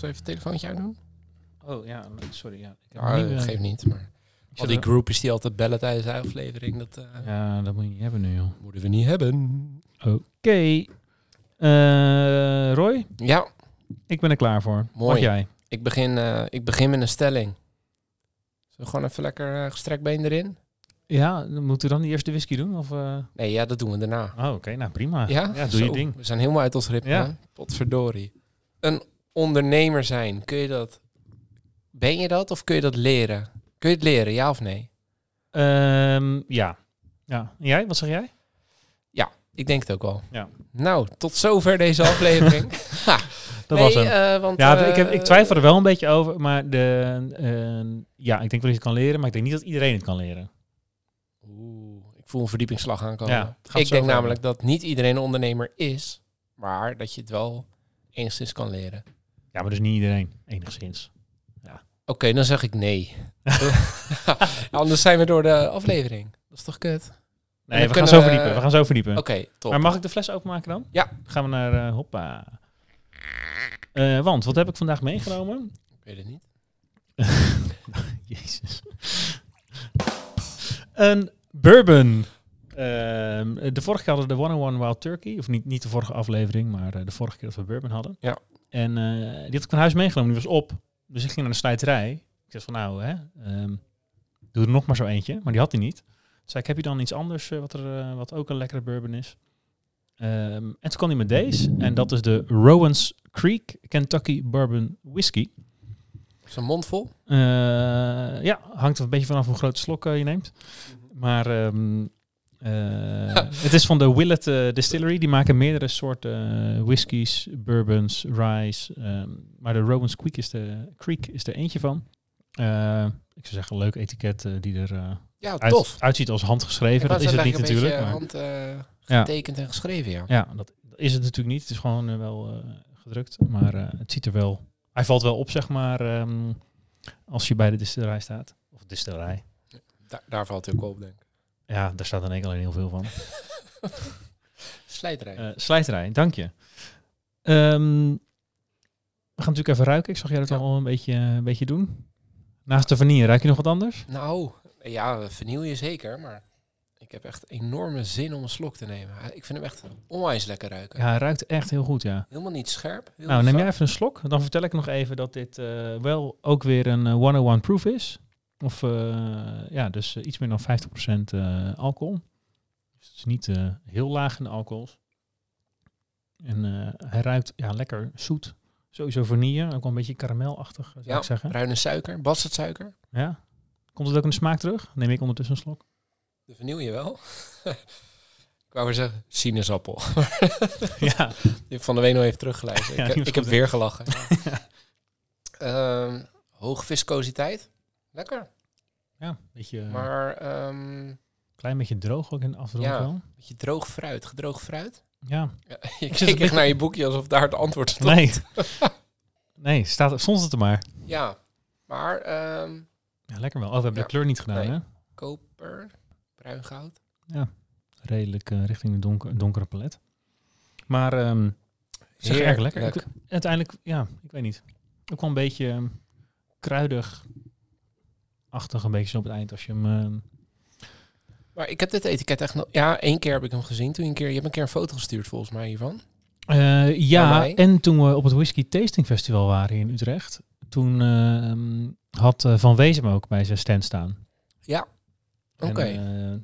We even het telefoontje uitdoen? Oh ja, sorry. Ja. Ik heb nou, niet, geeft niet, maar... Al die groupies die altijd bellen tijdens de aflevering. Dat, uh, ja, dat moet je niet hebben nu, joh. Moeten we niet hebben. Oké. Okay. Uh, Roy? Ja. Ik ben er klaar voor. Mooi. Wat jij? Ik begin, ik begin met een stelling. Zullen we gewoon even lekker gestrekt been erin? Ja, moeten we dan eerst de whisky doen? Of, Nee, ja, dat doen we daarna. Oh, oké. Nou, prima. Ja? ja doe Zo, je ding. We zijn helemaal uit ons ritme. Ja. Potverdorie. Een ondernemer zijn, kun je dat... Ben je dat of kun je dat leren? Kun je het leren, ja of nee? Um, ja. ja. En jij? Wat zeg jij? Ja, ik denk het ook wel. Ja. Nou, tot zover deze aflevering. ha. Dat was hem. Uh, want, ja, uh, ik, heb, ik twijfel er wel een beetje over, maar de, uh, ja, ik denk wel dat je het kan leren, maar ik denk niet dat iedereen het kan leren. Oeh, ik voel een verdiepingsslag aankomen. Ja, ik denk namelijk dat niet iedereen een ondernemer is, maar dat je het wel enigszins kan leren. Ja, maar dus niet iedereen, enigszins. Ja. Oké, okay, dan zeg ik nee. Anders zijn we door de aflevering. Dat is toch kut? Nee, we gaan zo verdiepen. We gaan zo verdiepen. Oké, okay, top. Maar mag ik de fles openmaken dan? Ja. Dan gaan we naar uh, hoppa. Uh, want wat heb ik vandaag meegenomen? Ik weet het niet. Jezus. Een bourbon. Uh, de vorige keer hadden we de 101 Wild Turkey. Of niet, niet de vorige aflevering, maar uh, de vorige keer dat we bourbon hadden. Ja. En die had ik van huis meegenomen. Die was op. Dus ik ging naar de slijterij. Ik zei van nou, hè, um, doe er nog maar zo eentje. Maar die had hij niet. Dus ik heb je dan iets anders uh, wat, er, uh, wat ook een lekkere bourbon is. Um, en toen kwam hij met deze. En dat is de Rowan's Creek Kentucky Bourbon Whiskey. Is een mond vol? Uh, ja, hangt er een beetje vanaf hoe grote slok je neemt. Maar um, het is van de Willet Distillery. Die maken meerdere soorten whiskies, bourbons, ryes. Um, maar de Rowan's Creek is, de, Creek is er eentje van. Ik zou zeggen, leuk etiket die er ja, uit, tof. uitziet als handgeschreven. Dat is het niet natuurlijk. Maar hand getekend ja. en geschreven, ja. Ja, dat is het natuurlijk niet. Het is gewoon wel gedrukt. Maar het ziet er wel... Hij valt wel op, zeg maar, um, als je bij de distillerij staat. Of distillerij. Da daar valt hij ook op, denk ik. Ja, daar staat dan enkel heel veel van. slijterij. Uh, slijterij, dank je. Um, we gaan natuurlijk even ruiken. Ik zag jij dat ja. al een beetje, een beetje doen. Naast de vanille, ruik je nog wat anders? Nou, ja, vanille zeker, maar ik heb echt enorme zin om een slok te nemen. Ik vind hem echt onwijs lekker ruiken. Ja, hij ruikt echt heel goed, ja. Helemaal niet scherp. Nou, neem jij even een slok. Dan vertel ik nog even dat dit uh, wel ook weer een uh, 101 proof is. Of uh, ja, dus iets meer dan 50% uh, alcohol. Dus het is niet heel laag in de alcohols. En hij ruikt ja, lekker zoet. Sowieso vanille, ook wel een beetje karamelachtig, zou ja, ik zeggen. bruine suiker, bastardsuiker. Ja. Komt het ook in de smaak terug? Neem ik ondertussen een slok. De vanille wel. ik wou weer zeggen, sinaasappel. ja. Van de nog even teruggeluisterd. Ja, ik, ik heb weer gelachen. um, hoge viscositeit. Lekker. Ja, beetje... Maar... Um, klein beetje droog ook in de afdronk ja, wel. Een beetje droog fruit. Gedroogd fruit. Ja. ja je keek echt naar je boekje alsof daar het antwoord stond. Nee. nee, staat, stond het er maar. Ja, maar... Um, ja, lekker wel. Oh, we hebben ja. de kleur niet gedaan, nee. hè? Koper, bruin goud. Ja, redelijk uh, richting de donker, donkere palet. Maar um, zeg erg lekker. Ik, uiteindelijk, ja, ik weet niet. Ook wel een beetje um, kruidig achtig een beetje op het eind als je hem... Uh, maar ik heb dit etiket echt nog... Ja, één keer heb ik hem gezien. Toen een keer, je hebt een keer een foto gestuurd volgens mij hiervan. Uh, ja, en toen we op het Whisky Tasting Festival waren in Utrecht... toen uh, had uh, Van Wezen ook bij zijn stand staan. Ja, oké. Okay.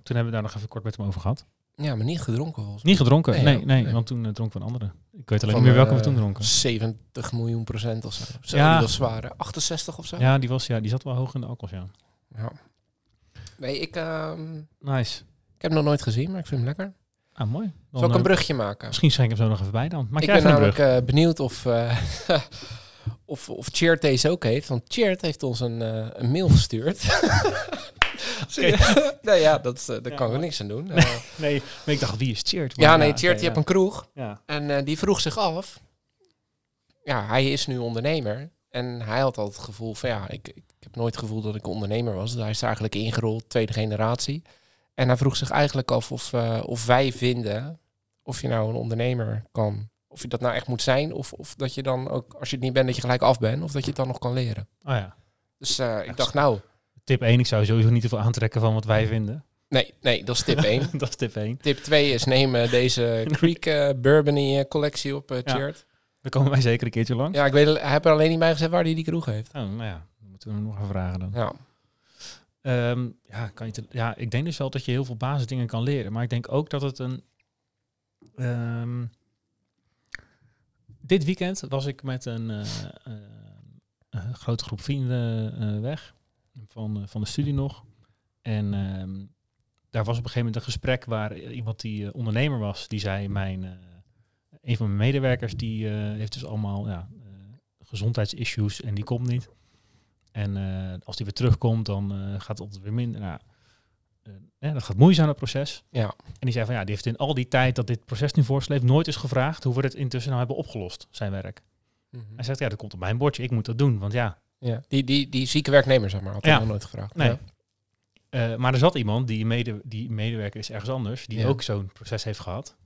toen hebben we daar nog even kort met hem over gehad. Ja, maar niet gedronken volgens mij. Niet gedronken, nee, nee, nee, nee. want toen dronken we een andere. Ik weet alleen Van, niet meer welke we eh, toen dronken. 70 miljoen procent of zo. Zo, Ja. die was zwaar. 68 of zo? Ja, die, was, ja, die zat wel hoog in de alcohol, ja. Ja. Nee, ik, ehm, Nice. ik heb hem nog nooit gezien, maar ik vind hem lekker. Ah, mooi. Dan, Zal ik een eh, brugje maken? Misschien schenk ik hem zo nog even bij dan. Maak ik ben namelijk benieuwd of, eh, of, of Cheert deze ook heeft. Want Cheert heeft ons een, een mail gestuurd. nee, ja, dat, eh, daar Ja, kan ik niks aan doen. Eh, Nee, maar ik dacht, wie is Cheert? ja, nee, oké, Cheert die ja. heeft een kroeg. Ja. En eh, die vroeg zich af. Ja, hij is nu ondernemer. En hij had al het gevoel van ja, ik, ik heb nooit het gevoel dat ik ondernemer was. Hij is eigenlijk ingerold, tweede generatie. En hij vroeg zich eigenlijk af of, of wij vinden of je nou een ondernemer kan. Of je dat nou echt moet zijn. Of, of dat je dan ook, als je het niet bent, dat je gelijk af bent. Of dat je het dan nog kan leren. Oh ja. Dus ik dacht nou, Tip 1, ik zou sowieso niet te veel aantrekken van wat wij vinden. nee, nee, dat is tip 1. dat is tip 1. tip 2 is neem eh, deze Creek eh Bourbony collectie op, eh Ja. Cheert. Dan komen wij zeker een keertje langs. Ja, ik weet, hij heeft er alleen niet bij gezegd waar hij die kroeg heeft. Oh, nou ja, dan moeten we hem nog gaan vragen dan. Ja. Ehm, ja, kan je te- ja, ik denk dus wel dat je heel veel basisdingen kan leren. Maar ik denk ook dat het een... ehm, dit weekend was ik met een, een grote groep vrienden weg. Van, eh, van de studie nog. En ehm, daar was op een gegeven moment een gesprek waar iemand die eh, ondernemer was, die zei mijn... eh, een van mijn medewerkers die heeft dus allemaal ja, gezondheidsissues en die komt niet. En als die weer terugkomt, dan gaat het altijd weer minder. Nou, ja, dat gaat moeizaam het proces. Ja. En die zei van ja, die heeft in al die tijd dat dit proces nu voorsleept nooit eens gevraagd hoe we het intussen nou hebben opgelost, zijn werk. Hij zegt ja, dat komt op mijn bordje, ik moet dat doen. Want ja, ja. Die, die, die zieke werknemer, zeg maar, had Ja. nog nooit gevraagd. nee. Ja. Eh, maar er zat iemand die, mede, die medewerker is ergens anders, die Ja. ook zo'n proces heeft gehad.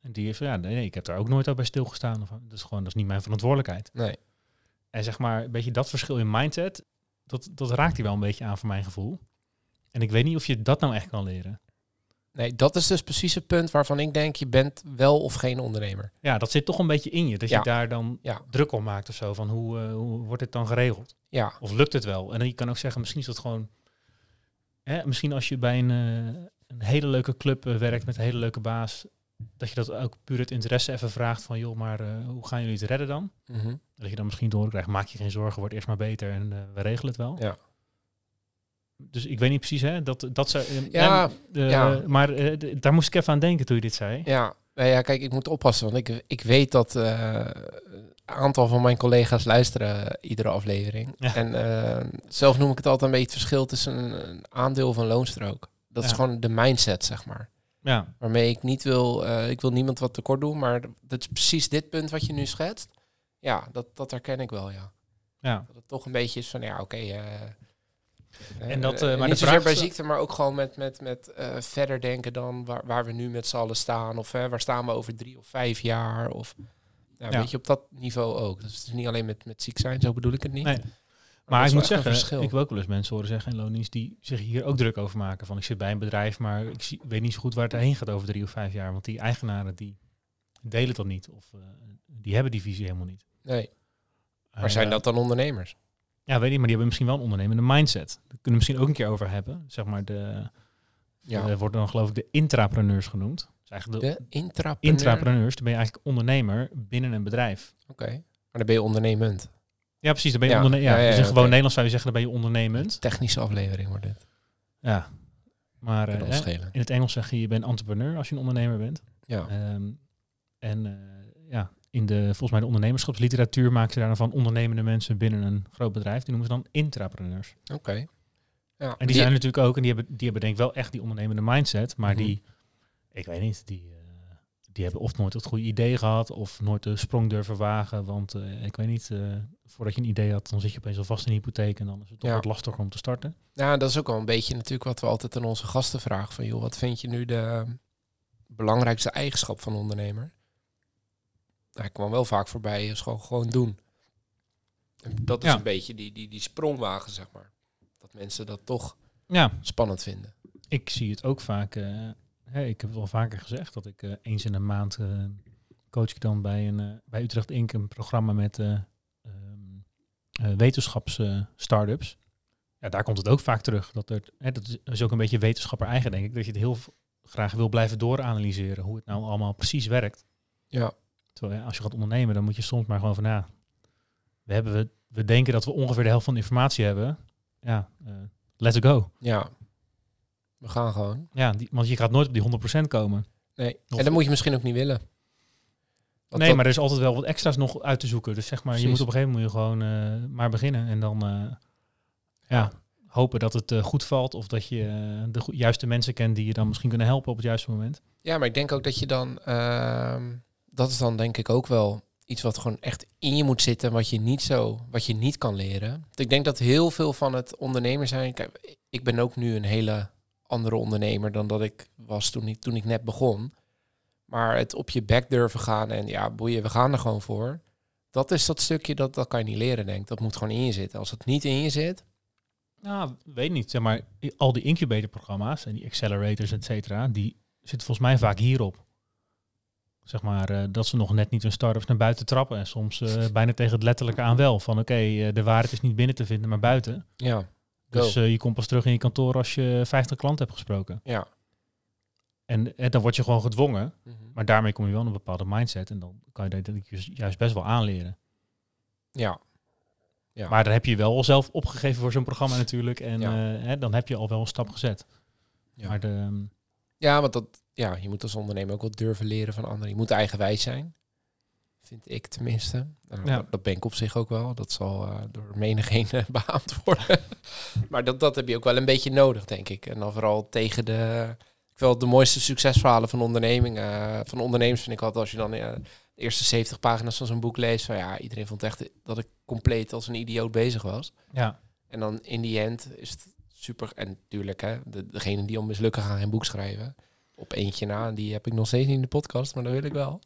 En die heeft van ja, nee, nee, ik heb daar ook nooit op bij stilgestaan. Of, dus gewoon, dat is niet mijn verantwoordelijkheid. Nee. En zeg maar, een beetje dat verschil in mindset, dat, dat raakt hij wel een beetje aan voor mijn gevoel. En ik weet niet of je dat nou echt kan leren. Nee, dat is dus precies het punt waarvan ik denk, je bent wel of geen ondernemer. Ja, dat zit toch een beetje in je. Dat Ja. je daar dan Ja. druk om maakt of zo. Van hoe, eh, hoe wordt het dan geregeld? Ja, Of lukt het wel? En dan je kan ook zeggen, misschien is dat gewoon... Hè, misschien als je bij een, eh, een hele leuke club eh, werkt met een hele leuke baas... dat je dat ook puur het interesse even vraagt van... joh, maar hoe gaan jullie het redden dan? Mhm. Dat je dan misschien doorkrijgt, maak je geen zorgen, wordt eerst maar beter en we regelen het wel. Ja. Dus ik weet niet precies, hè? Dat, dat eh, Ja, en, eh, ja. Maar eh, daar moest ik even aan denken toen je dit zei. ja. Nou ja, kijk, ik moet oppassen, want ik, ik weet dat eh, een aantal van mijn collega's luisteren iedere aflevering. Ja. En zelf noem ik het altijd een beetje het verschil tussen een, een aandeel een loonstrook. Dat is gewoon de mindset, zeg maar. Ja, Waarmee ik niet wil, ik wil niemand wat tekort doen, maar dat is precies dit punt wat je nu schetst. Ja, dat, dat herken ik wel, ja. ja. Dat het toch een beetje is van, ja, oké. En dat, eh, eh, maar niet zozeer bij ziekte, maar ook gewoon met, met, met eh, verder denken dan waar, waar we nu met z'n allen staan. Of hè, waar staan we over drie of vijf jaar. Of ja, Ja. weet je, op dat niveau ook. Dus het is niet alleen met, met ziek zijn, zo bedoel ik het niet. Nee. Maar ik moet zeggen, ik heb ook wel eens mensen horen zeggen in loondienst die zich hier ook druk over maken. Van ik zit bij een bedrijf, maar ik zie, weet niet zo goed waar het heen gaat over drie of vijf jaar. Want die eigenaren die delen dat niet. Of die hebben die visie helemaal niet. Nee, maar zijn dat dan ondernemers? Ja, weet ik, maar die hebben misschien wel een ondernemende mindset. Daar kunnen we misschien ook een keer over hebben. Zeg maar, de, Ja. worden dan geloof ik de intrapreneurs genoemd. Dus eigenlijk de, de intrapreneur. intrapreneurs, dan ben je eigenlijk ondernemer binnen een bedrijf. Oké, maar dan ben je ondernemend. Ja, precies. Dan ben je Ja, onderne- ja, ja, ja, dus in gewoon. Nederlands zou je zeggen, dan ben je ondernemend. Technische aflevering wordt dit. Ja. Maar eh, hè, in het Engels zeg je, je bent entrepreneur als je een ondernemer bent. Ja. Ehm, en eh, ja, in de, volgens mij de ondernemerschapsliteratuur maken ze daar dan van ondernemende mensen binnen een groot bedrijf. Die noemen ze dan intrapreneurs. Oké. Ja, En die, zijn natuurlijk ook, en die hebben, die hebben denk ik wel echt die ondernemende mindset, maar Mhm. die, ik weet niet, die, eh, die hebben of nooit het goede idee gehad, of nooit de sprong durven wagen, want eh, ik weet niet, eh, voordat je een idee had, dan zit je opeens al vast in een hypotheek en dan is het toch Ja. wat lastiger om te starten. Ja, dat is ook wel een beetje natuurlijk wat we altijd aan onze gasten vragen. Van joh, wat vind je nu de belangrijkste eigenschap van een ondernemer? Hij kwam wel vaak voorbij, is gewoon, gewoon doen. En dat is Ja. een beetje die, die, die sprongwagen, zeg maar. Dat mensen dat toch Ja, spannend vinden. ik zie het ook vaak, eh, ik heb het wel vaker gezegd, dat ik eh, eens in een maand eh, coach ik dan bij, een, bij Utrecht Inc. een programma met eh ehm, eh, wetenschapps-startups. ja, daar komt het ook vaak terug. Dat, er, hè, dat is- ook een beetje wetenschapper eigen, denk ik. Dat je het heel graag wil blijven dooranalyseren. Hoe het nou allemaal precies werkt. Ja, Terwijl ja, als je gaat ondernemen, dan moet je soms maar gewoon van... Ja, we, hebben, we, we denken dat we ongeveer de helft van de informatie hebben. Ja, eh, let's go. ja. We gaan gewoon. Ja, die, want je gaat nooit op die 100% komen. Nee. Of- En dat moet je misschien ook niet willen. Want nee, dat- maar er is altijd wel wat extra's nog uit te zoeken. Dus zeg maar, je moet op een gegeven moment moet je gewoon eh, maar beginnen. En dan eh, ja, hopen dat het goed valt. Of dat je de juiste mensen kent die je dan misschien kunnen helpen op het juiste moment. Ja, maar ik denk ook dat je dan... dat is dan denk ik ook wel iets wat gewoon echt in je moet zitten... wat je niet zo... wat je niet kan leren. Ik denk dat heel veel van het ondernemer zijn... Kijk, ik ben ook nu een hele andere ondernemer... dan dat ik was toen ik, toen ik net begon. Maar het op je bek durven gaan en ja, boeien, we gaan er gewoon voor. Dat is dat stukje, dat, dat kan je niet leren, denk ik. Dat moet gewoon in je zitten. Als het niet in je zit... Nou, weet niet. Zeg maar, al die incubatorprogramma's en die accelerators, et cetera, die zitten volgens mij vaak hierop. Zeg maar, eh, dat ze nog net niet hun start-ups naar buiten trappen. En soms eh, bijna tegen het letterlijke aan wel. Van oké, eh, de waarheid is niet binnen te vinden, maar buiten. Ja, Dus Go. je komt pas terug in je kantoor als je 50 klanten hebt gesproken. ja. En, en dan word je gewoon gedwongen. Mhm. Maar daarmee kom je wel in een bepaalde mindset. En dan kan je dat denk ik ju- juist best wel aanleren. Ja. Ja. Maar dan heb je wel al zelf opgegeven voor zo'n programma natuurlijk. En Ja. eh, hè, dan heb je al wel een stap gezet. Ja. Maar de, Ja, want dat, ja, je moet als ondernemer ook wel durven leren van anderen. Je moet eigenwijs zijn. Vind ik tenminste. Nou, Ja. dat, ben ik op zich ook wel. Dat zal eh, door menigeen eh, beaamd worden. maar dat, dat heb je ook wel een beetje nodig, denk ik. En dan vooral tegen de... Ik wel de mooiste succesverhalen van ondernemingen. eh, van ondernemers vind ik altijd als je dan eh, de eerste 70 pagina's van zo'n boek leest. Van ja, iedereen vond echt dat ik compleet als een idioot bezig was. ja, En dan in die end is het super. En natuurlijk, hè, de, degene die om mislukken gaan geen boek schrijven. Op eentje na, en die heb ik nog steeds niet in de podcast, maar dat wil ik wel.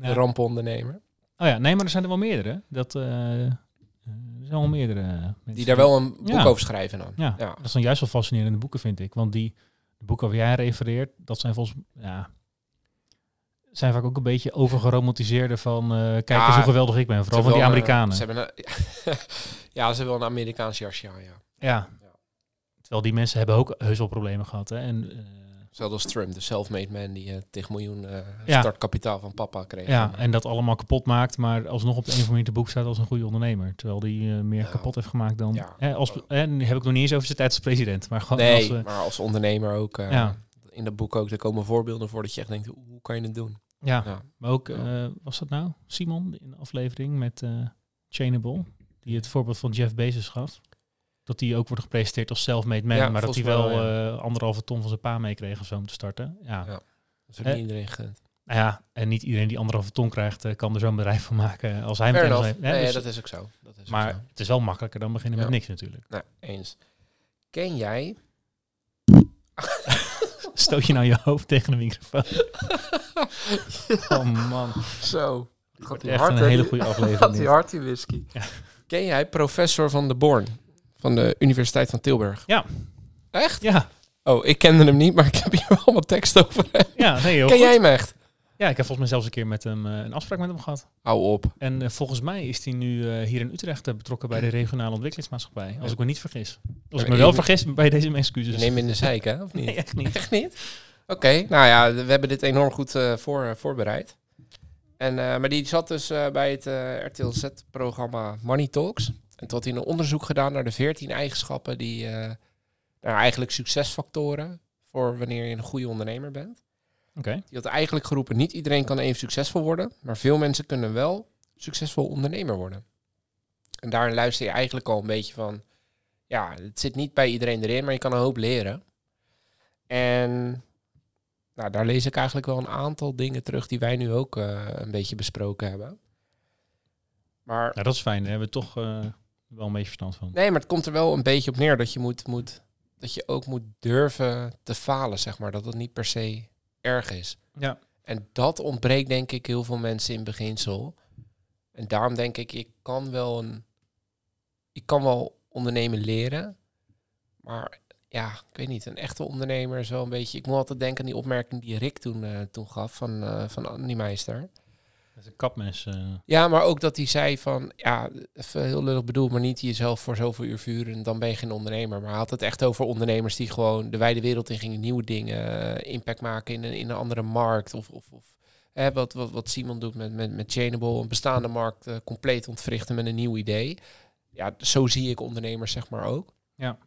Ja. De rampenondernemer. Oh ja, nee, maar er zijn er wel meerdere. Dat, eh, eh, er zijn wel meerdere mensen. Die daar wel een boek Ja. over schrijven dan. Ja, Ja. dat zijn juist wel fascinerende boeken, vind ik. Want die de boeken waar jij refereert, dat zijn volgens ja, zijn vaak ook een beetje overgeromantiseerde van eh, kijk eens hoe geweldig ik ben. Vooral van die Amerikanen. Een, ze hebben een, ja, ze hebben wel een Amerikaans jasje aan, ja. ja. Terwijl die mensen hebben ook heus wel problemen gehad. Hè? En, eh, Zelfs als Trump, de self-made man die eh 10 miljoen eh, Ja. startkapitaal van papa kreeg. ja, en dat allemaal kapot maakt, maar alsnog op de een of andere manier te boek staat als een goede ondernemer. Terwijl die meer Nou, kapot heeft gemaakt dan... ja. Hè, als, nu heb ik nog niet eens over zijn tijd als president. Maar gewoon nee, als... maar als ondernemer ook. Ja. In dat boek ook, er komen voorbeelden voor dat je echt denkt, hoe kan je het doen? ja. Ja. Maar ook, was dat nou Simon in de aflevering met Chainable, die het voorbeeld van Jeff Bezos gaf? Dat die ook wordt gepresenteerd als self-made man, Ja, maar dat hij wel eh, anderhalve ton van zijn pa meekreeg of zo om te starten. Ja. Ja. Dat is ook niet iedereen gegund. Nou ja, en niet iedereen die anderhalve ton krijgt, eh, kan er zo'n bedrijf van maken als hij meteen heeft. hè, Nee, dus- dat is ook zo. Dat is ook maar zo. het is wel makkelijker dan beginnen met niks natuurlijk. Nou, eens. Ken jij... Stoot je nou je hoofd tegen de microfoon? oh man, Zo. het Gaat echt hard, een hele goede aflevering. Gaat die dit. hard, die whisky. Ken jij professor van de Born? Van de Universiteit van Tilburg? Ja. Echt? Ja, Oh, ik kende hem niet, maar ik heb hier wel wat tekst over hem. ja, nee, heel Ken goed. jij hem echt? Ja, ik heb volgens mij zelfs een keer met hem eh, een afspraak met hem gehad. Hou op. En eh, volgens mij is hij nu eh, hier in Utrecht betrokken bij de regionale ontwikkelingsmaatschappij. Als ik me niet vergis. Als ik me wel vergis, bij deze mijn excuses. neemt in de zeik, hè? Of niet? Nee, echt niet. Echt niet? Oké, nou ja, we hebben dit enorm goed voor, voorbereid. En, maar die zat dus bij het eh, RTL Z-programma Money Talks. En toen had hij een onderzoek gedaan naar de 14 eigenschappen die, eh, nou, eigenlijk succesfactoren voor wanneer je een goede ondernemer bent. Oké. Die had eigenlijk geroepen, niet iedereen kan even succesvol worden, maar veel mensen kunnen wel succesvol ondernemer worden. En daarin luister je eigenlijk al een beetje van, ja, het zit niet bij iedereen erin, maar je kan een hoop leren. En nou, daar lees ik eigenlijk wel een aantal dingen terug die wij nu ook eh, een beetje besproken hebben. Maar Nou, dat is fijn. Daar hebben we toch eh, wel een beetje verstand van. Nee, maar het komt er wel een beetje op neer dat je moet, moet dat je ook moet durven te falen, zeg maar. Dat het niet per se erg is. Ja. En dat ontbreekt denk ik heel veel mensen in beginsel. En daarom denk ik, ik kan wel een, ik kan wel ondernemen leren, maar ja, ik weet niet, een echte ondernemer is wel een beetje. Ik moet altijd denken aan die opmerking die Rick toen, eh, toen gaf van, eh van Annie Meister. Is een kapmes. eh. Ja, maar ook dat hij zei van, ja, even heel lullig bedoeld, maar niet jezelf voor zoveel uur vuren en dan ben je geen ondernemer. Maar hij had het echt over ondernemers die gewoon de wijde wereld in gingen, nieuwe dingen, eh, impact maken in een, in een andere markt. Of, of, of hè, wat, wat, wat Simon doet met, met, met Chainable, een bestaande markt eh, compleet ontwrichten met een nieuw idee. Ja, zo zie ik ondernemers zeg maar ook. Ja.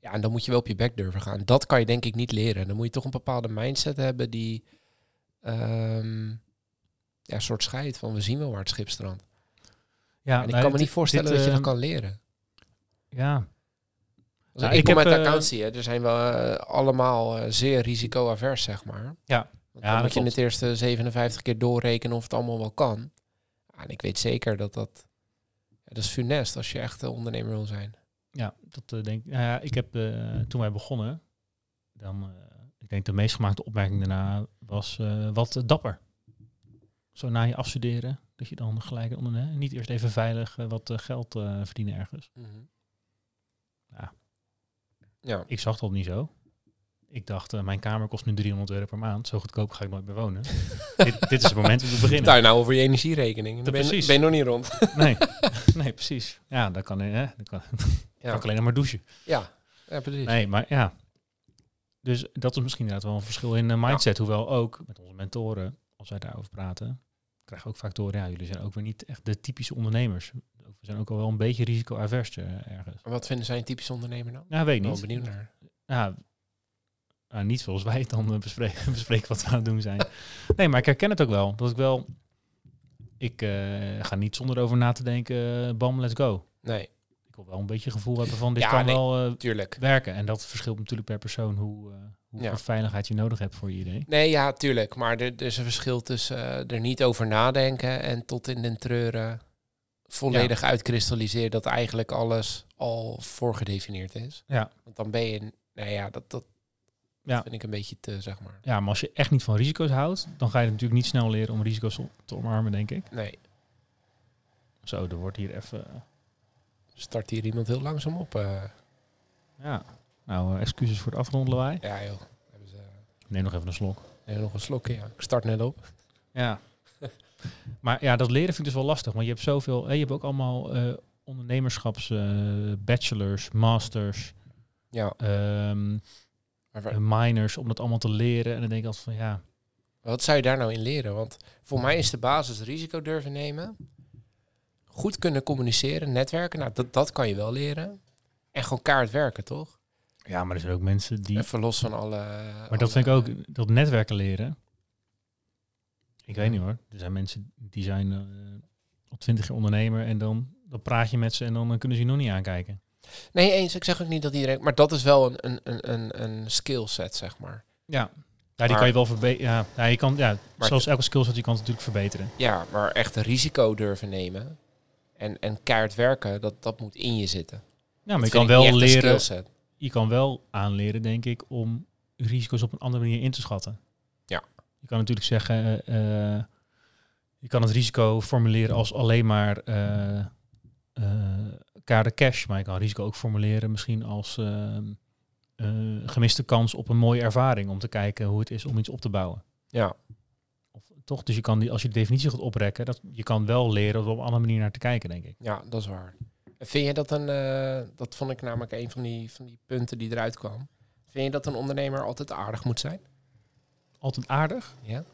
Ja, en dan moet je wel op je bek durven gaan. Dat kan je denk ik niet leren. Dan moet je toch een bepaalde mindset hebben die... ehm, ja, een soort scheid van we zien wel waar het schip strandt. Ja, en ik nou, kan me niet voorstellen dit, dat je dat eh, kan leren. Ja, Nou, ik ik kom heb, uit eh, accountancy, hè. er zijn wel eh, allemaal eh, zeer risicoavers, zeg maar. Ja. Want Ja, dan moet je klopt. het eerste 57 keer doorrekenen of het allemaal wel kan. En ik weet zeker dat dat... Dat is funest als je echt een ondernemer wil zijn. ja, dat denk ik. Nou ja, ik heb toen wij begonnen, dan, ik denk de meest gemaakte opmerking daarna was wat dapper. Zo na je afstuderen, dat je dan gelijk ondernemer, niet eerst even veilig eh, wat eh, geld eh, verdienen ergens. Ja. Ja. Ik zag dat niet zo. Ik dacht, mijn kamer kost nu 300 euro per maand. Zo goedkoop ga ik nooit meer wonen. dit, dit is het moment om te beginnen. Daar nou over je energierekening. Dan ben, ben je nog niet rond. Nee, nee, precies. Ja, dan kan, hè, dan kan, kan Ja, ik alleen nog maar douchen. ja. ja precies. Nee, maar ja. Dus dat is misschien inderdaad wel een verschil in mindset. Hoewel ook met onze mentoren, als wij daarover praten, krijgen we ook vaak te horen, ja, jullie zijn ook weer niet echt de typische ondernemers. We zijn ook al wel een beetje risico-avers eh, ergens. Maar Wat vinden zij een typisch ondernemer dan? Ja, weet Ik ben ik niet. benieuwd naar. Ja, nou, niet zoals wij het dan eh, bespreken, bespreken wat we aan het doen zijn. Nee, maar ik herken het ook wel. Dat ik wel... Ik eh, ga niet zonder over na te denken, bam, let's go. Nee, Ik wil wel een beetje gevoel hebben van dit Ja, kan nee. wel tuurlijk. werken. En dat verschilt natuurlijk per persoon hoe, eh hoeveel Ja. veiligheid je nodig hebt voor je idee. Nee, ja, tuurlijk. Maar er, er is een verschil tussen eh, er niet over nadenken en tot in den treuren volledig uitkristalliseren dat eigenlijk alles al voorgedefinieerd is. Ja. Want dan ben je, nou ja, dat, dat Ja. vind ik een beetje te, zeg maar. Ja, maar als je echt niet van risico's houdt, dan ga je natuurlijk niet snel leren om risico's te omarmen, denk ik. Nee, Zo, er wordt hier even... eh, start hier iemand heel langzaam op. eh. ja, nou, eh, excuses voor het afronden lawaai. ja, joh. Hebben ze Neem nog even een slok. nee, nog een slokje. Ja. Ik start net op. Ja. maar ja, dat leren vind ik dus wel lastig. Want je hebt zoveel... hè, je hebt ook allemaal eh, ondernemerschaps... eh, bachelors, masters, Ja, eh, minors, om dat allemaal te leren. En dan denk ik altijd van, ja... wat zou je daar nou in leren? Want voor mij is de basis risico durven nemen. Goed kunnen communiceren, netwerken. Nou, dat, dat kan je wel leren. En gewoon kaart werken, toch? Ja, maar er zijn ook mensen die... Even los van alle... Maar dat vind ik ook, dat netwerken leren. Ik weet niet hoor. Er zijn mensen die zijn eh al twintig jaar ondernemer en dan, dan praat je met ze en dan kunnen ze je nog niet aankijken. Nee, eens. Ik zeg ook niet dat iedereen... Maar dat is wel een, een, een, een, een skillset, zeg maar. Ja. Ja, die Maar- kan je wel verbeteren. Ja, ja, je kan, ja zoals elke skillset, je kan het natuurlijk verbeteren. Ja, maar echt risico durven nemen... En, en kaart werken, dat, dat moet in je zitten. Ja, maar je kan wel leren, je kan wel aanleren, denk ik, om risico's op een andere manier in te schatten. Ja. Je kan natuurlijk zeggen, eh, eh, je kan het risico formuleren als alleen maar kaarten cash, maar je kan risico ook formuleren misschien als gemiste kans op een mooie ervaring om te kijken hoe het is om iets op te bouwen. Ja, toch? Dus je kan die, als je de definitie gaat oprekken, dat, je kan wel leren om op een andere manier naar te kijken, denk ik. ja, dat is waar. Vind je dat een... eh, dat vond ik namelijk een van die, van die punten die eruit kwam. Vind je dat een ondernemer altijd aardig moet zijn? Altijd aardig. Ja?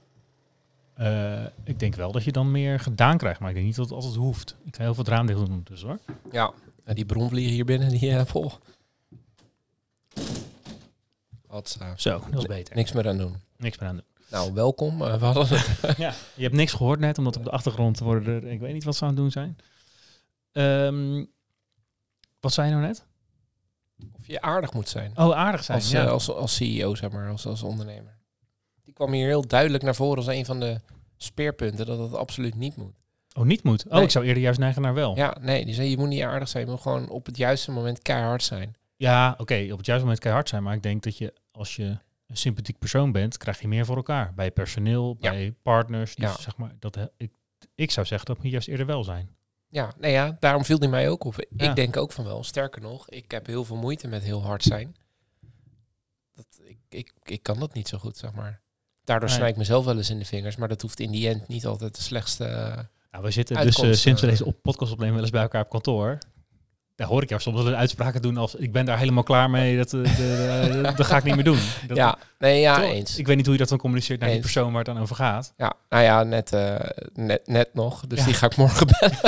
Eh, ik denk wel dat je dan meer gedaan krijgt, maar ik denk niet dat het altijd hoeft. Ik ga heel veel het raam dicht doen dus hoor. Ja. En die bronvliegen hier binnen, die eh vol. Wat Zo, dat is beter. niks meer aan doen. Niks meer aan doen. Nou, welkom. Eh, we hadden het. ja. Je hebt niks gehoord net, omdat op de achtergrond worden er, ik weet niet wat ze aan het doen zijn. Ehm, wat zei je nou net? Of je aardig moet zijn. Oh, aardig zijn. Als, ja. eh, als, als CEO, zeg maar, als, als ondernemer. Die kwam hier heel duidelijk naar voren als een van de speerpunten dat het absoluut niet moet. oh, niet moet. Oh, Nee. ik zou eerder juist neigen naar wel. Ja, Ja, nee, die zei je moet niet aardig zijn, je moet gewoon op het juiste moment keihard zijn. oké, op het juiste moment kan je hard zijn, maar ik denk dat je, als je een sympathiek persoon bent, krijg je meer voor elkaar. Bij personeel, Ja. bij partners. Dus Ja. zeg maar, dat, ik, ik zou zeggen dat moet juist eerder wel zijn. Ja, nee ja, daarom viel die mij ook op. Ja. Ik denk ook van wel. Sterker nog, ik heb heel veel moeite met heel hard zijn. Dat, ik, ik, ik kan dat niet zo goed, zeg maar. Daardoor Nee. snij ik mezelf wel eens in de vingers, maar dat hoeft in die end niet altijd de slechtste... eh, Nou, we zitten dus eh, sinds we eh, deze op podcast opnemen wel eens bij elkaar op kantoor. Hoor ik jou soms wel uitspraken doen als ik ben daar helemaal klaar mee, dat, eh, de, de- de- dat ga ik niet meer doen. Dat, ja, nee, ja, toch? eens. Ik weet niet hoe je dat dan communiceert naar die persoon waar het dan over gaat. Ja, nou ja, net, eh, net, net nog. Dus Ja. die ga ik morgen bellen.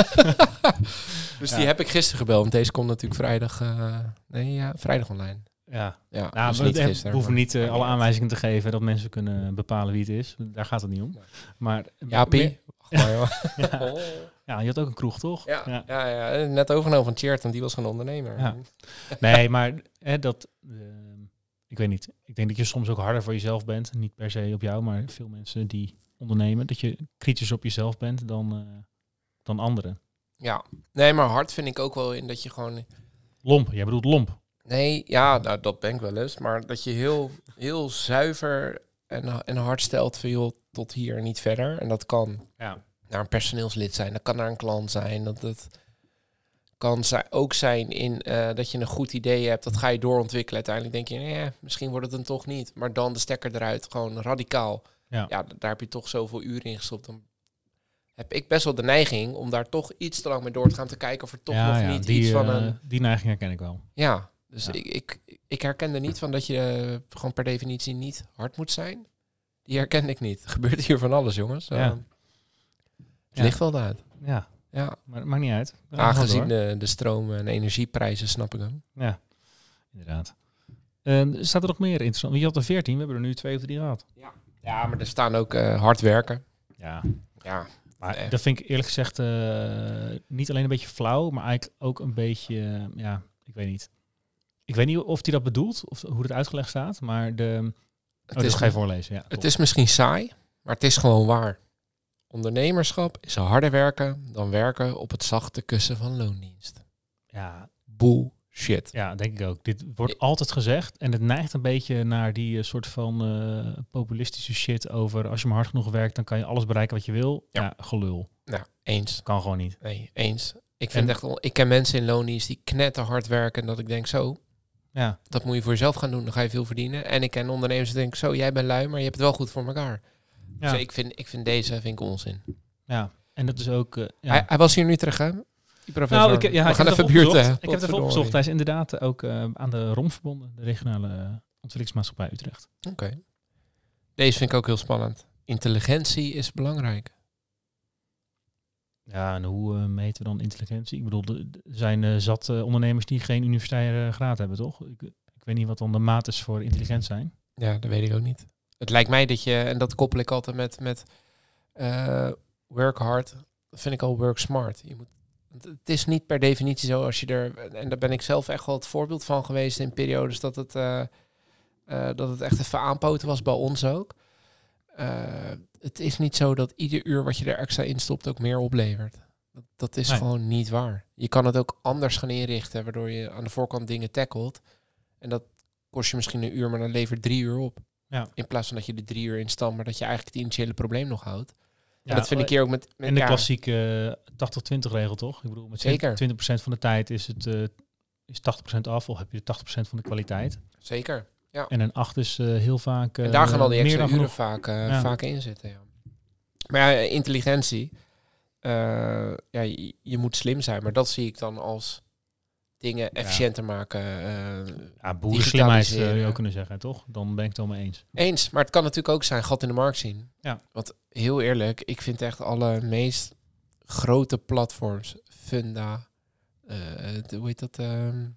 dus Ja. die heb ik gisteren gebeld. Want deze komt natuurlijk vrijdag... eh, nee, ja, vrijdag online. Ja, Ja, nou, dus we, niet we hoeven niet alle aanwijzingen te geven dat mensen kunnen bepalen wie het is. Daar gaat het niet om. Maar meer- Maar, joh. Ja. Ja, je had ook een kroeg, toch? Ja, ja. Ja, net overgenomen van Cheert, want die was gewoon ondernemer. Ja. Nee, maar hè, dat... eh, ik weet niet. Ik denk dat je soms ook harder voor jezelf bent. Niet per se op jou, maar veel mensen die ondernemen. Dat je kritisch op jezelf bent dan, eh, dan anderen. Ja. Nee, maar hard vind ik ook wel in dat je gewoon... Lomp, jij bedoelt lomp. Nee, ja, nou, dat ben ik wel eens. Maar dat je heel, heel zuiver en, en hard stelt van joh, tot hier en niet verder. En dat kan Ja. Naar een personeelslid zijn, dat kan naar een klant zijn. Dat het kan ook zijn in eh, dat je een goed idee hebt, dat ga je doorontwikkelen. Uiteindelijk denk je, eh, misschien wordt het hem toch niet. Maar dan de stekker eruit, gewoon radicaal. Ja. daar heb je toch zoveel uren in gestopt. Dan heb ik best wel de neiging om daar toch iets te lang mee door te gaan te kijken of er toch ja, nog ja, niet die, iets van eh, een Die neiging herken ik wel. ja, dus Ja. Ik, ik, ik herkende niet van dat je gewoon per definitie niet hard moet zijn. Die herkende ik niet. Er gebeurt hier van alles, jongens. Ja. Eh, het Ja. ligt wel uit. Ja, Ja, maar het maakt niet uit. Aangezien de, de stroom- en energieprijzen snap ik hem. Ja, inderdaad. Eh, staat er nog meer interessant? Want Je had er 14, we hebben er nu twee of drie gehad. Ja, maar er staan ook eh, hard werken. Ja, Ja, maar Nee. dat vind ik eerlijk gezegd eh, niet alleen een beetje flauw, maar eigenlijk ook een beetje, eh, ja, ik weet niet. Ik weet niet of hij dat bedoelt, of hoe het uitgelegd staat, maar de... het, Oh, is, dat ga je voorlezen, ja. het is misschien saai, maar het is gewoon waar. Ondernemerschap is harder werken dan werken op het zachte kussen van loondienst. Ja, Bullshit. Ja, denk ik ook. Dit wordt altijd gezegd en het neigt een beetje naar die eh, soort van eh, populistische shit over als je maar hard genoeg werkt, dan kan je alles bereiken wat je wil. Ja, Ja. gelul. Nou, eens. Kan gewoon niet. Nee, eens. Ik vind En- echt, ik ken mensen in loondienst die knetter hard werken en dat ik denk zo, Ja, dat moet je voor jezelf gaan doen, dan ga je veel verdienen. En ik ken ondernemers die denken zo, jij bent lui, maar je hebt het wel goed voor elkaar. Ja, Dus ik vind, ik vind deze vind ik onzin. ja. En dat is ook. eh, ja. Hij, hij was hier in Utrecht, hè? Die professor. nou, ik, ja, We gaan even buurten. Ik heb het even opgezocht. Hij is inderdaad ook eh, aan de ROM verbonden, de regionale ontwikkelingsmaatschappij Utrecht. Oké. Deze vind ik ook heel spannend. Intelligentie is belangrijk. Ja, en hoe eh, meten we dan intelligentie? Ik bedoel, er zijn eh, zat eh, ondernemers die geen universitaire graad hebben, toch? Ik, ik weet niet wat dan de maat is voor intelligent zijn. Ja, dat weet ik ook niet. Het lijkt mij dat je, en dat koppel ik altijd met, met eh, work hard, dat vind ik al work smart. Je moet, het is niet per definitie zo als je er, en daar ben ik zelf echt wel het voorbeeld van geweest in periodes dat het, eh, eh, dat het echt even aanpoten was bij ons ook. Het is niet zo dat ieder uur wat je er extra in stopt ook meer oplevert. Dat, dat is Nee. gewoon niet waar. Je kan het ook anders gaan inrichten, waardoor je aan de voorkant dingen tackelt. En dat kost je misschien een uur, maar dan levert drie uur op. Ja. In plaats van dat je de drie uur in stand, maar dat je eigenlijk het initiële probleem nog houdt. Ja, en dat vind ik hier ook met... met En de ja, klassieke eh, 80-20 regel, toch? Ik bedoel, met Zeker. 20% van de tijd is het eh, is 80% af, of heb je de 80% van de kwaliteit. Zeker. En een 8 is eh, heel vaak. en daar eh, gaan al die extra uren vaak, eh, Ja. vaak in zitten. Ja. Maar ja, intelligentie. eh, ja, je, je moet slim zijn, maar dat zie ik dan als dingen efficiënter maken. eh, Ja, boerenslimheid zou je ook kunnen zeggen, toch? Dan ben ik het wel mee eens. Eens, maar het kan natuurlijk ook zijn gat in de markt zien. Ja. Want heel eerlijk, ik vind echt alle meest grote platforms, Funda, eh, de- hoe heet dat, ehm,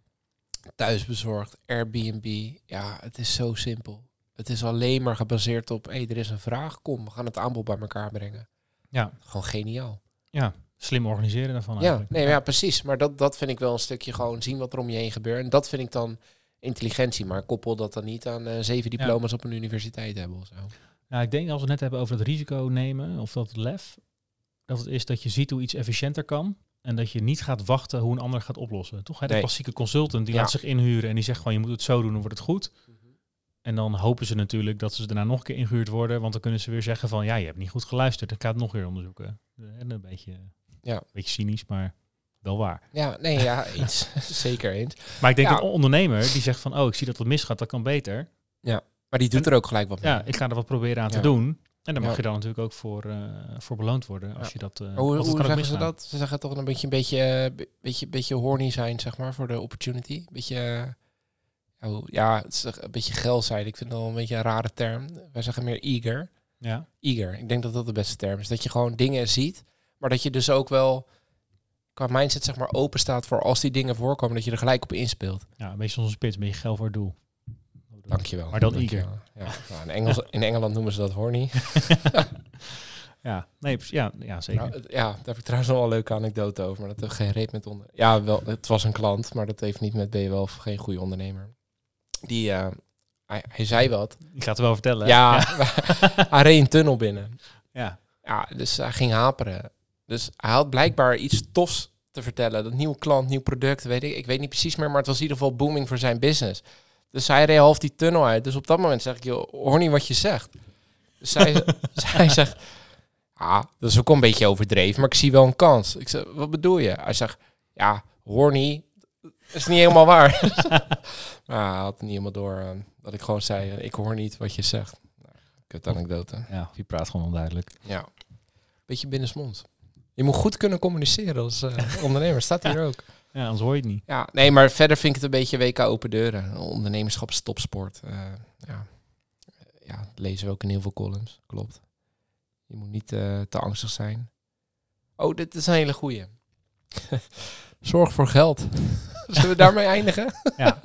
thuisbezorgd, Airbnb, ja, het is zo simpel. Het is alleen maar gebaseerd op, hé, er is een vraag, kom, we gaan het aanbod bij elkaar brengen. Ja, Gewoon geniaal. ja. Slim organiseren daarvan Ja, eigenlijk. nee, ja, precies. Maar dat, dat vind ik wel een stukje gewoon zien wat er om je heen gebeurt. En dat vind ik dan intelligentie. Maar koppel dat dan niet aan eh, zeven diploma's op een universiteit hebben of zo. Ja, ik denk als we het net hebben over het risico nemen, of dat lef, dat het is dat je ziet hoe iets efficiënter kan. En dat je niet gaat wachten hoe een ander gaat oplossen. Toch? Hè? De Nee. klassieke consultant die Ja. laat zich inhuren en die zegt gewoon je moet het zo doen, dan wordt het goed. En dan hopen ze natuurlijk dat ze daarna nog een keer ingehuurd worden. Want dan kunnen ze weer zeggen van ja, je hebt niet goed geluisterd. Ik ga het nog weer onderzoeken. En een beetje, Ja. een beetje cynisch, maar wel waar. Ja, nee, ja, eens. Zeker eens. Maar ik denk Ja. een ondernemer die zegt van oh, ik zie dat het misgaat, dat kan beter. Maar die doet er ook gelijk wat mee. Ja, ik ga er wat proberen aan te Ja. doen. En dan mag Ja. je dan natuurlijk ook voor, eh, voor beloond worden als Ja. je dat. eh hoe kan zeggen ze dat? Ze zeggen toch een beetje, een beetje, be- beetje, beetje horny zijn, zeg maar, voor de opportunity. Beetje, ja, hoe- ja, het is een beetje geil zijn. Ik vind dat wel een beetje een rare term. Wij zeggen meer eager. Ja, Eager. Ik denk dat dat de beste term is. Dat je gewoon dingen ziet, maar dat je dus ook wel qua mindset zeg maar open staat voor als die dingen voorkomen, dat je er gelijk op inspeelt. ja, een beetje spits, een beetje geld voor het doel. Dankjewel. Maar dan Dankjewel. Ja. Nou, in, Engels, in Engeland noemen ze dat horny. Ja, nee, ja, ja zeker. Nou, ja, daar heb ik trouwens nog wel een leuke anekdote over. Maar dat heeft geen reet met onder. Ja, wel, het was een klant, maar dat heeft niet met of geen goede ondernemer. Die, eh, hij, hij zei wat. Ik ga het wel vertellen. Ja, hij reed een tunnel binnen. ja. Ja, dus hij ging haperen. Dus hij had blijkbaar iets tofs te vertellen. Dat nieuwe klant, nieuw product, weet ik. Ik weet niet precies meer, maar het was in ieder geval booming voor zijn business. Dus hij reed half die tunnel uit. Dus op dat moment zeg ik, joh, hoor niet wat je zegt. Dus zij, zij zegt, ah, dat is ook een beetje overdreven, maar ik zie wel een kans. Ik zeg, wat bedoel je? Hij zegt, ja, hoor niet. Dat is niet helemaal waar. maar hij had het niet helemaal door eh, dat ik gewoon zei, ik hoor niet wat je zegt. Nou, kut anekdote. ja, je praat gewoon onduidelijk. Ja. Beetje binnensmonds. Je moet goed kunnen communiceren als eh, ondernemer. Staat hier ook. Ja, anders hoor je het niet. Ja, nee, maar verder vind ik het een beetje WK open deuren. Ondernemerschap is topsport. Eh, ja. ja, dat lezen we ook in heel veel columns. Klopt. Je moet niet eh, te angstig zijn. Oh, dit is een hele goeie. Zorg voor geld. Zullen we daarmee eindigen? Ja.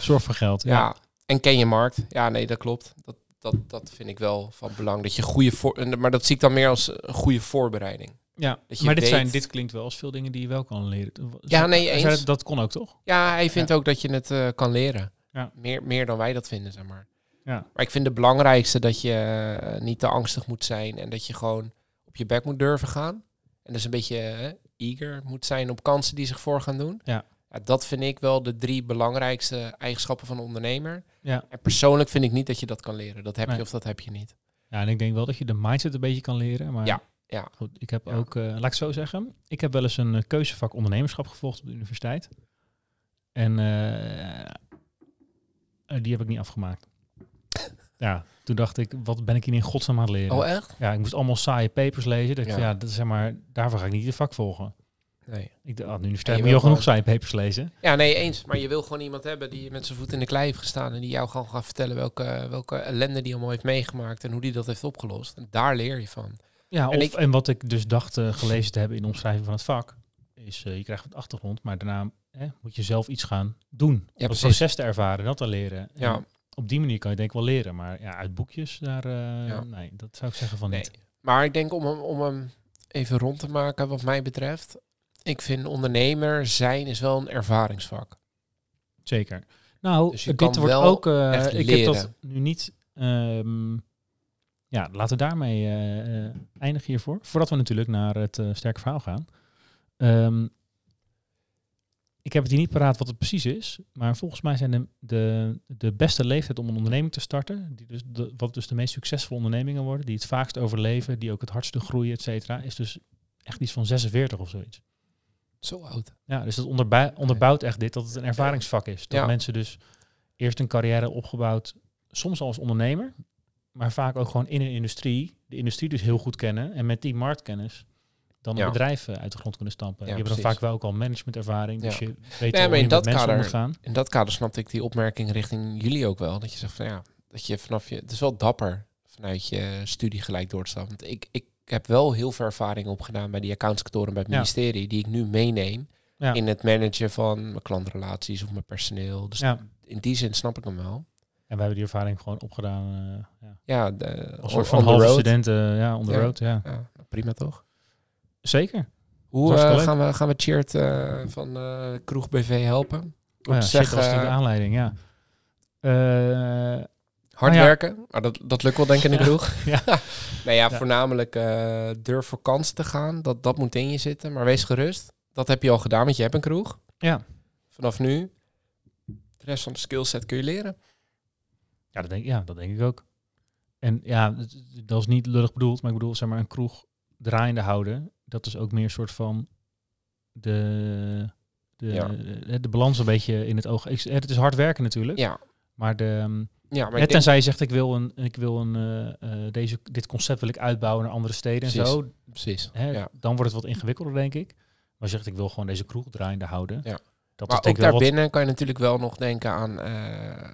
Zorg voor geld. Ja. Ja. En ken je markt? Ja, nee, dat klopt. Dat, dat, dat vind ik wel van belang. Dat je goede voor, maar dat zie ik dan meer als een goede voorbereiding. Ja. Dat je Maar dit, weet- zijn, dit klinkt wel als veel dingen die je wel kan leren. Ja, nee, eens. Dat, dat kon ook, toch? Ja, hij vindt ook dat je het eh, kan leren. Ja. Meer, meer dan wij dat vinden, zeg maar. Ja. Maar ik vind het belangrijkste dat je eh, niet te angstig moet zijn en dat je gewoon op je bek moet durven gaan. En dus een beetje eh, eager moet zijn op kansen die zich voor gaan doen. Ja. dat vind ik wel de drie belangrijkste eigenschappen van een ondernemer. Ja. En persoonlijk vind ik niet dat je dat kan leren. Dat heb Nee. je of dat heb je niet. Ja, en ik denk wel dat je de mindset een beetje kan leren. Maar Ja, ja. Goed, ik heb Ja. ook, eh, laat ik het zo zeggen, ik heb wel eens een eh, keuzevak ondernemerschap gevolgd op de universiteit. En eh, die heb ik niet afgemaakt. ja, toen dacht ik, wat ben ik hier in godsnaam aan het leren? Oh, echt? Ja, ik moest allemaal saaie papers lezen. Dat ik, Ja. ja. dat zeg maar, daarvoor ga ik niet het vak volgen. Nee. Ik dacht, ah, de universiteit moet je al genoeg saaie papers lezen. Ja, nee, eens. Maar je wil gewoon iemand hebben die met zijn voet in de klei heeft gestaan. En die jou gewoon gaat vertellen welke, welke ellende die allemaal heeft meegemaakt. En hoe die dat heeft opgelost. En daar leer je van. Ja, of, En wat ik dus dacht eh, gelezen te hebben in de omschrijving van het vak, is eh, je krijgt een achtergrond, maar daarna hè, moet je zelf iets gaan doen. Ja, het proces te ervaren, dat te leren. Ja. En op die manier kan je denk ik wel leren, maar ja, uit boekjes, daar, eh, Ja. nee, dat zou ik zeggen van Nee. niet. Maar ik denk om hem, om hem even rond te maken wat mij betreft. Ik vind ondernemer zijn is wel een ervaringsvak. Zeker. Nou, Dus je dit kan wordt wel ook, echt ik heb dat nu niet, ehm, ja, laten we daarmee eh, eindigen hiervoor. Voordat we natuurlijk naar het eh, sterke verhaal gaan. Ehm, ik heb het hier niet paraat wat het precies is, maar volgens mij zijn de, de, de beste leeftijd om een onderneming te starten, die dus de, wat dus de meest succesvolle ondernemingen worden, die het vaakst overleven, die ook het hardste groeien, et cetera, is dus echt iets van 46 of zoiets. Zo oud. Ja, dus dat onderbouwt echt dit, dat het een ervaringsvak is. Dat Ja. mensen dus eerst een carrière opgebouwd, soms als ondernemer, maar vaak ook gewoon in een industrie, de industrie dus heel goed kennen en met die marktkennis dan een Ja. bedrijf eh, uit de grond kunnen stampen. Ja, je hebt dan vaak wel ook al managementervaring, dus Ja. je weet al maar in dat kader- moet gaan. In dat kader snapte ik die opmerking richting jullie ook wel. Dat je zegt van ja, dat je vanaf je... Het is wel dapper vanuit je studie gelijk door te stappen. Want ik, ik heb wel heel veel ervaring opgedaan bij die accountskantoren bij het Ja. ministerie. Die ik nu meeneem Ja. in het managen van mijn klantrelaties of mijn personeel. Dus Ja. in die zin snap ik hem wel. En we hebben die ervaring gewoon opgedaan eh, ja. Ja, de, als soort van halve road. studenten ja, on the Ja. road. Ja. Ja, prima toch? Zeker. Hoe eh, gaan, we, gaan we Cheert eh, van eh, Kroeg BV helpen? Om Oh ja, dat was zeggen, natuurlijk de aanleiding, ja. Eh, hard Nou ja. werken. Maar dat, dat lukt wel denk ik in de Ja. kroeg. Ja. nou ja, Ja. voornamelijk eh, durf voor kansen te gaan. Dat, dat moet in je zitten. Maar wees gerust. Dat heb je al gedaan, want je hebt een kroeg. ja. Vanaf nu, de rest van de skillset kun je leren. Ja, dat denk, ja, dat denk ik ook. En ja, het- dat is niet lullig bedoeld, maar ik bedoel, zeg maar, een kroeg draaiende houden. Dat is ook meer een soort van de, de, Ja. de, de balans een beetje in het oog. Ik, het is hard werken natuurlijk, Ja, maar, de, ja maar denk, tenzij je zegt, ik wil, een, ik wil een, eh, eh, deze, dit concept wil ik uitbouwen naar andere steden en zo. precies. Hè, Ja. Dan wordt het wat ingewikkelder, denk ik. Maar je zegt, ik wil gewoon deze kroeg draaiende houden. Ja. Dat Maar is ook wat... daarbinnen kan je natuurlijk wel nog denken aan eh,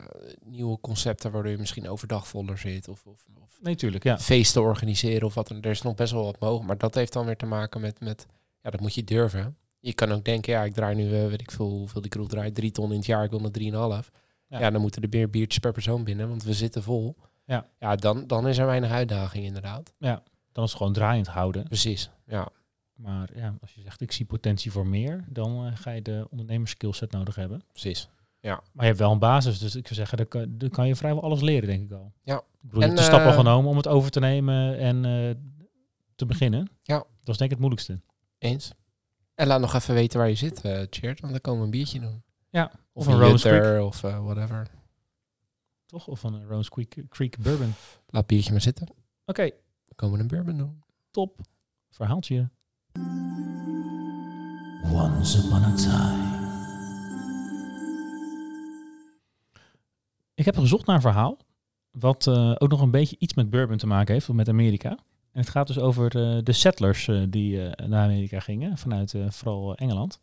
nieuwe concepten waardoor je misschien overdag voller zit. Of, of, of Nee, tuurlijk, ja. feesten organiseren of wat. Er is nog best wel wat mogelijk. Maar dat heeft dan weer te maken met, met ja, dat moet je durven. Je kan ook denken, ja, ik draai nu, eh, weet ik veel, hoeveel die kroeg draait, drie ton in het jaar, ik wil naar drieënhalf. Ja. Ja. dan moeten er meer biertjes per persoon binnen, want we zitten vol. Ja. Ja, dan, dan is er weinig uitdaging inderdaad. Ja. dan is het gewoon draaiend houden. Precies, ja. Maar ja, als je zegt ik zie potentie voor meer, dan eh, ga je de ondernemerskillset nodig hebben. Precies. Maar je hebt wel een basis, dus ik zou zeggen, dan kan, je vrijwel alles leren, denk ik al. Ja. Ik bedoel, je hebt de stap al eh, genomen om het over te nemen en eh, te beginnen. Ja. Dat is denk ik het moeilijkste. Eens. En laat nog even weten waar je zit, want dan komen we een biertje doen. Ja, Of, een een Rose of whatever. toch? Of een Rose Creek, Creek Bourbon. Laat biertje maar zitten. Oké, Dan komen we een bourbon doen. top. Verhaaltje. Once upon a time. Ik heb gezocht naar een verhaal wat eh, ook nog een beetje iets met bourbon te maken heeft, of met Amerika. En het gaat dus over eh, de settlers eh, die naar Amerika gingen, vanuit vooral Engeland.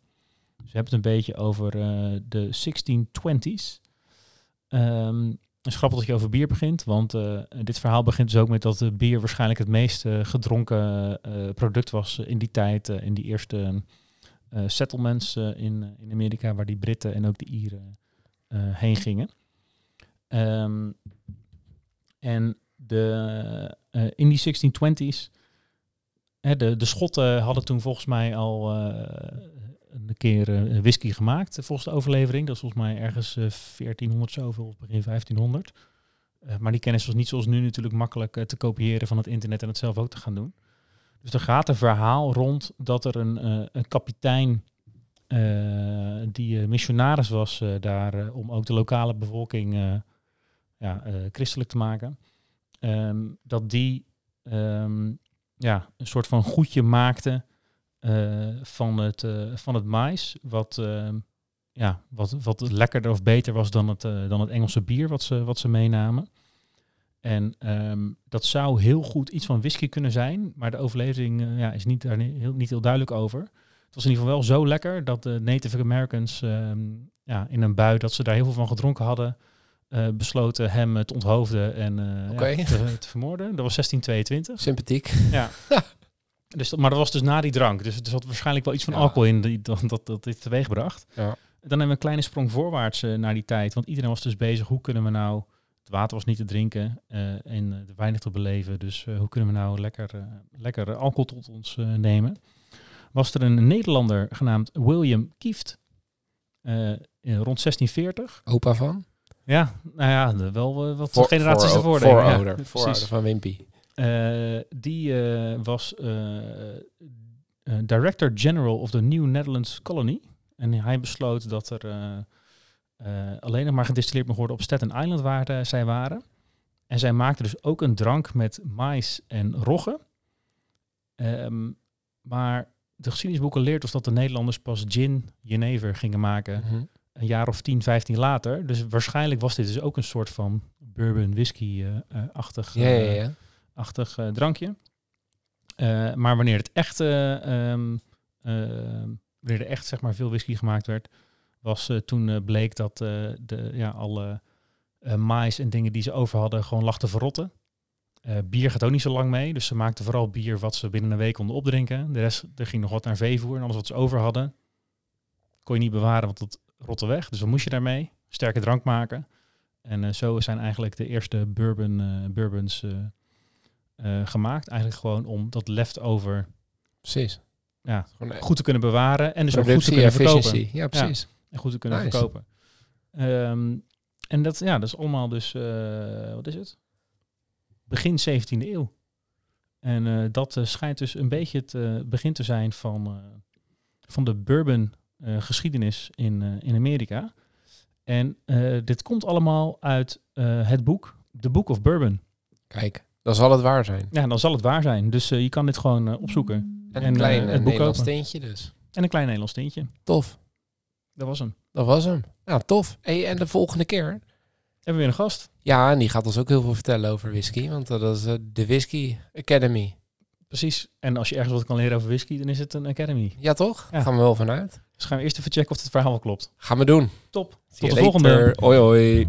Dus we hebben het een beetje over de 1620s. Ehm, het is grappig dat je over bier begint, want eh, dit verhaal begint dus ook met dat de bier waarschijnlijk het meest eh, gedronken eh, product was in die tijd, eh, in die eerste eh, settlements eh, in, in Amerika, waar die Britten en ook de Ieren eh, heen gingen. Ehm, en de, eh, in die 1620s, hè, de, de Schotten hadden toen volgens mij al eh, een keer eh, whisky gemaakt, eh, volgens de overlevering. Dat is volgens mij ergens eh, 1400 zoveel, of begin 1500. Eh, maar die kennis was niet zoals nu natuurlijk makkelijk eh, te kopiëren van het internet en het zelf ook te gaan doen. Dus er gaat een verhaal rond dat er een, eh, een kapitein eh, die eh, missionaris was eh, daar eh, om ook de lokale bevolking eh, ja, eh, christelijk te maken. Ehm, dat die ehm, ja, een soort van goedje maakte eh, van, het, eh, van het mais. Wat, ehm, ja, wat, wat lekkerder of beter was dan het, eh, dan het Engelse bier wat ze, wat ze meenamen. En ehm, dat zou heel goed iets van whisky kunnen zijn, maar de overlevering eh, ja, is niet, daar heel, niet heel duidelijk over. Het was in ieder geval wel zo lekker dat de Native Americans ehm, ja, in een bui dat ze daar heel veel van gedronken hadden, eh, besloten hem eh, te onthoofden en eh, ja, te, te vermoorden. Dat was 1622. Sympathiek. Ja. dus, dat- maar dat was dus na die drank. Dus er zat waarschijnlijk wel iets van Ja. alcohol in die, dat, dat, dat dit teweeg bracht. Ja. Dan hebben we een kleine sprong voorwaarts eh, naar die tijd. Want iedereen was dus bezig, hoe kunnen we nou... Het water was niet te drinken eh, en eh, weinig te beleven. Dus eh, hoe kunnen we nou lekker, eh, lekker alcohol tot ons eh, nemen? Was er een Nederlander genaamd William Kieft. eh, in, rond 1640. Opa van? Ja, nou ja, wel wat Voor- generaties voor- ervoor. Ja, Voorouder. precies. Voorouder van Wimpy. Eh, die eh, was eh, Director General of the New Netherlands Colony. En hij besloot dat er alleen nog maar gedistilleerd mocht worden op Staten Island waar zij waren. En zij maakten dus ook een drank met mais en rogge. Ehm, maar de geschiedenisboeken leert ons dat de Nederlanders pas gin, jenever gingen maken Mhm. een jaar of 10, 15 later. Dus waarschijnlijk was dit dus ook een soort van bourbon whisky-achtig Ja, ja, ja. Achtig eh, drankje. Eh, maar wanneer het echt, eh, ehm, eh, wanneer er echt zeg maar veel whisky gemaakt werd, was toen bleek dat de, ja, alle mais en dingen die ze over hadden gewoon lag te verrotten. Bier gaat ook niet zo lang mee, dus ze maakten vooral bier wat ze binnen een week konden opdrinken. De rest, er ging nog wat naar veevoer en alles wat ze over hadden, kon je niet bewaren, want het rotte weg. Dus wat moest je daarmee? Sterke drank maken. En zo zijn eigenlijk de eerste bourbon, eh, bourbons eh, gemaakt. Eigenlijk gewoon om dat leftover Precies. ja, goed te kunnen bewaren en dus ook goed te kunnen verkopen. Ja, precies. En goed te kunnen Nice. verkopen. Ehm, en dat, ja, dat is allemaal dus, eh, wat is het? Begin 17e eeuw. En eh, dat eh, schijnt dus een beetje het begin te zijn van, eh, van de bourbon eh, geschiedenis in, eh, in Amerika. En eh, dit komt allemaal uit eh, het boek The Book of Bourbon. Kijk, dan zal het waar zijn. Ja, dan zal het waar zijn. Dus eh, je kan dit gewoon eh, opzoeken. En En, een eh, klein het boek Nederlands steentje dus. En een klein Nederlands tintje. Tof. Dat was hem. Dat was hem. Nou, tof. Hey, en de volgende keer? Hebben we weer een gast. Ja, en die gaat ons ook heel veel vertellen over whisky. Want dat is de Whisky Academy. Precies. En als je ergens wat kan leren over whisky, dan is het een academy. Ja, toch? Ja. Gaan we wel vanuit. Dus gaan we eerst even checken of het verhaal wel klopt. Gaan we doen. Top. Tot de later. volgende. Hoi hoi.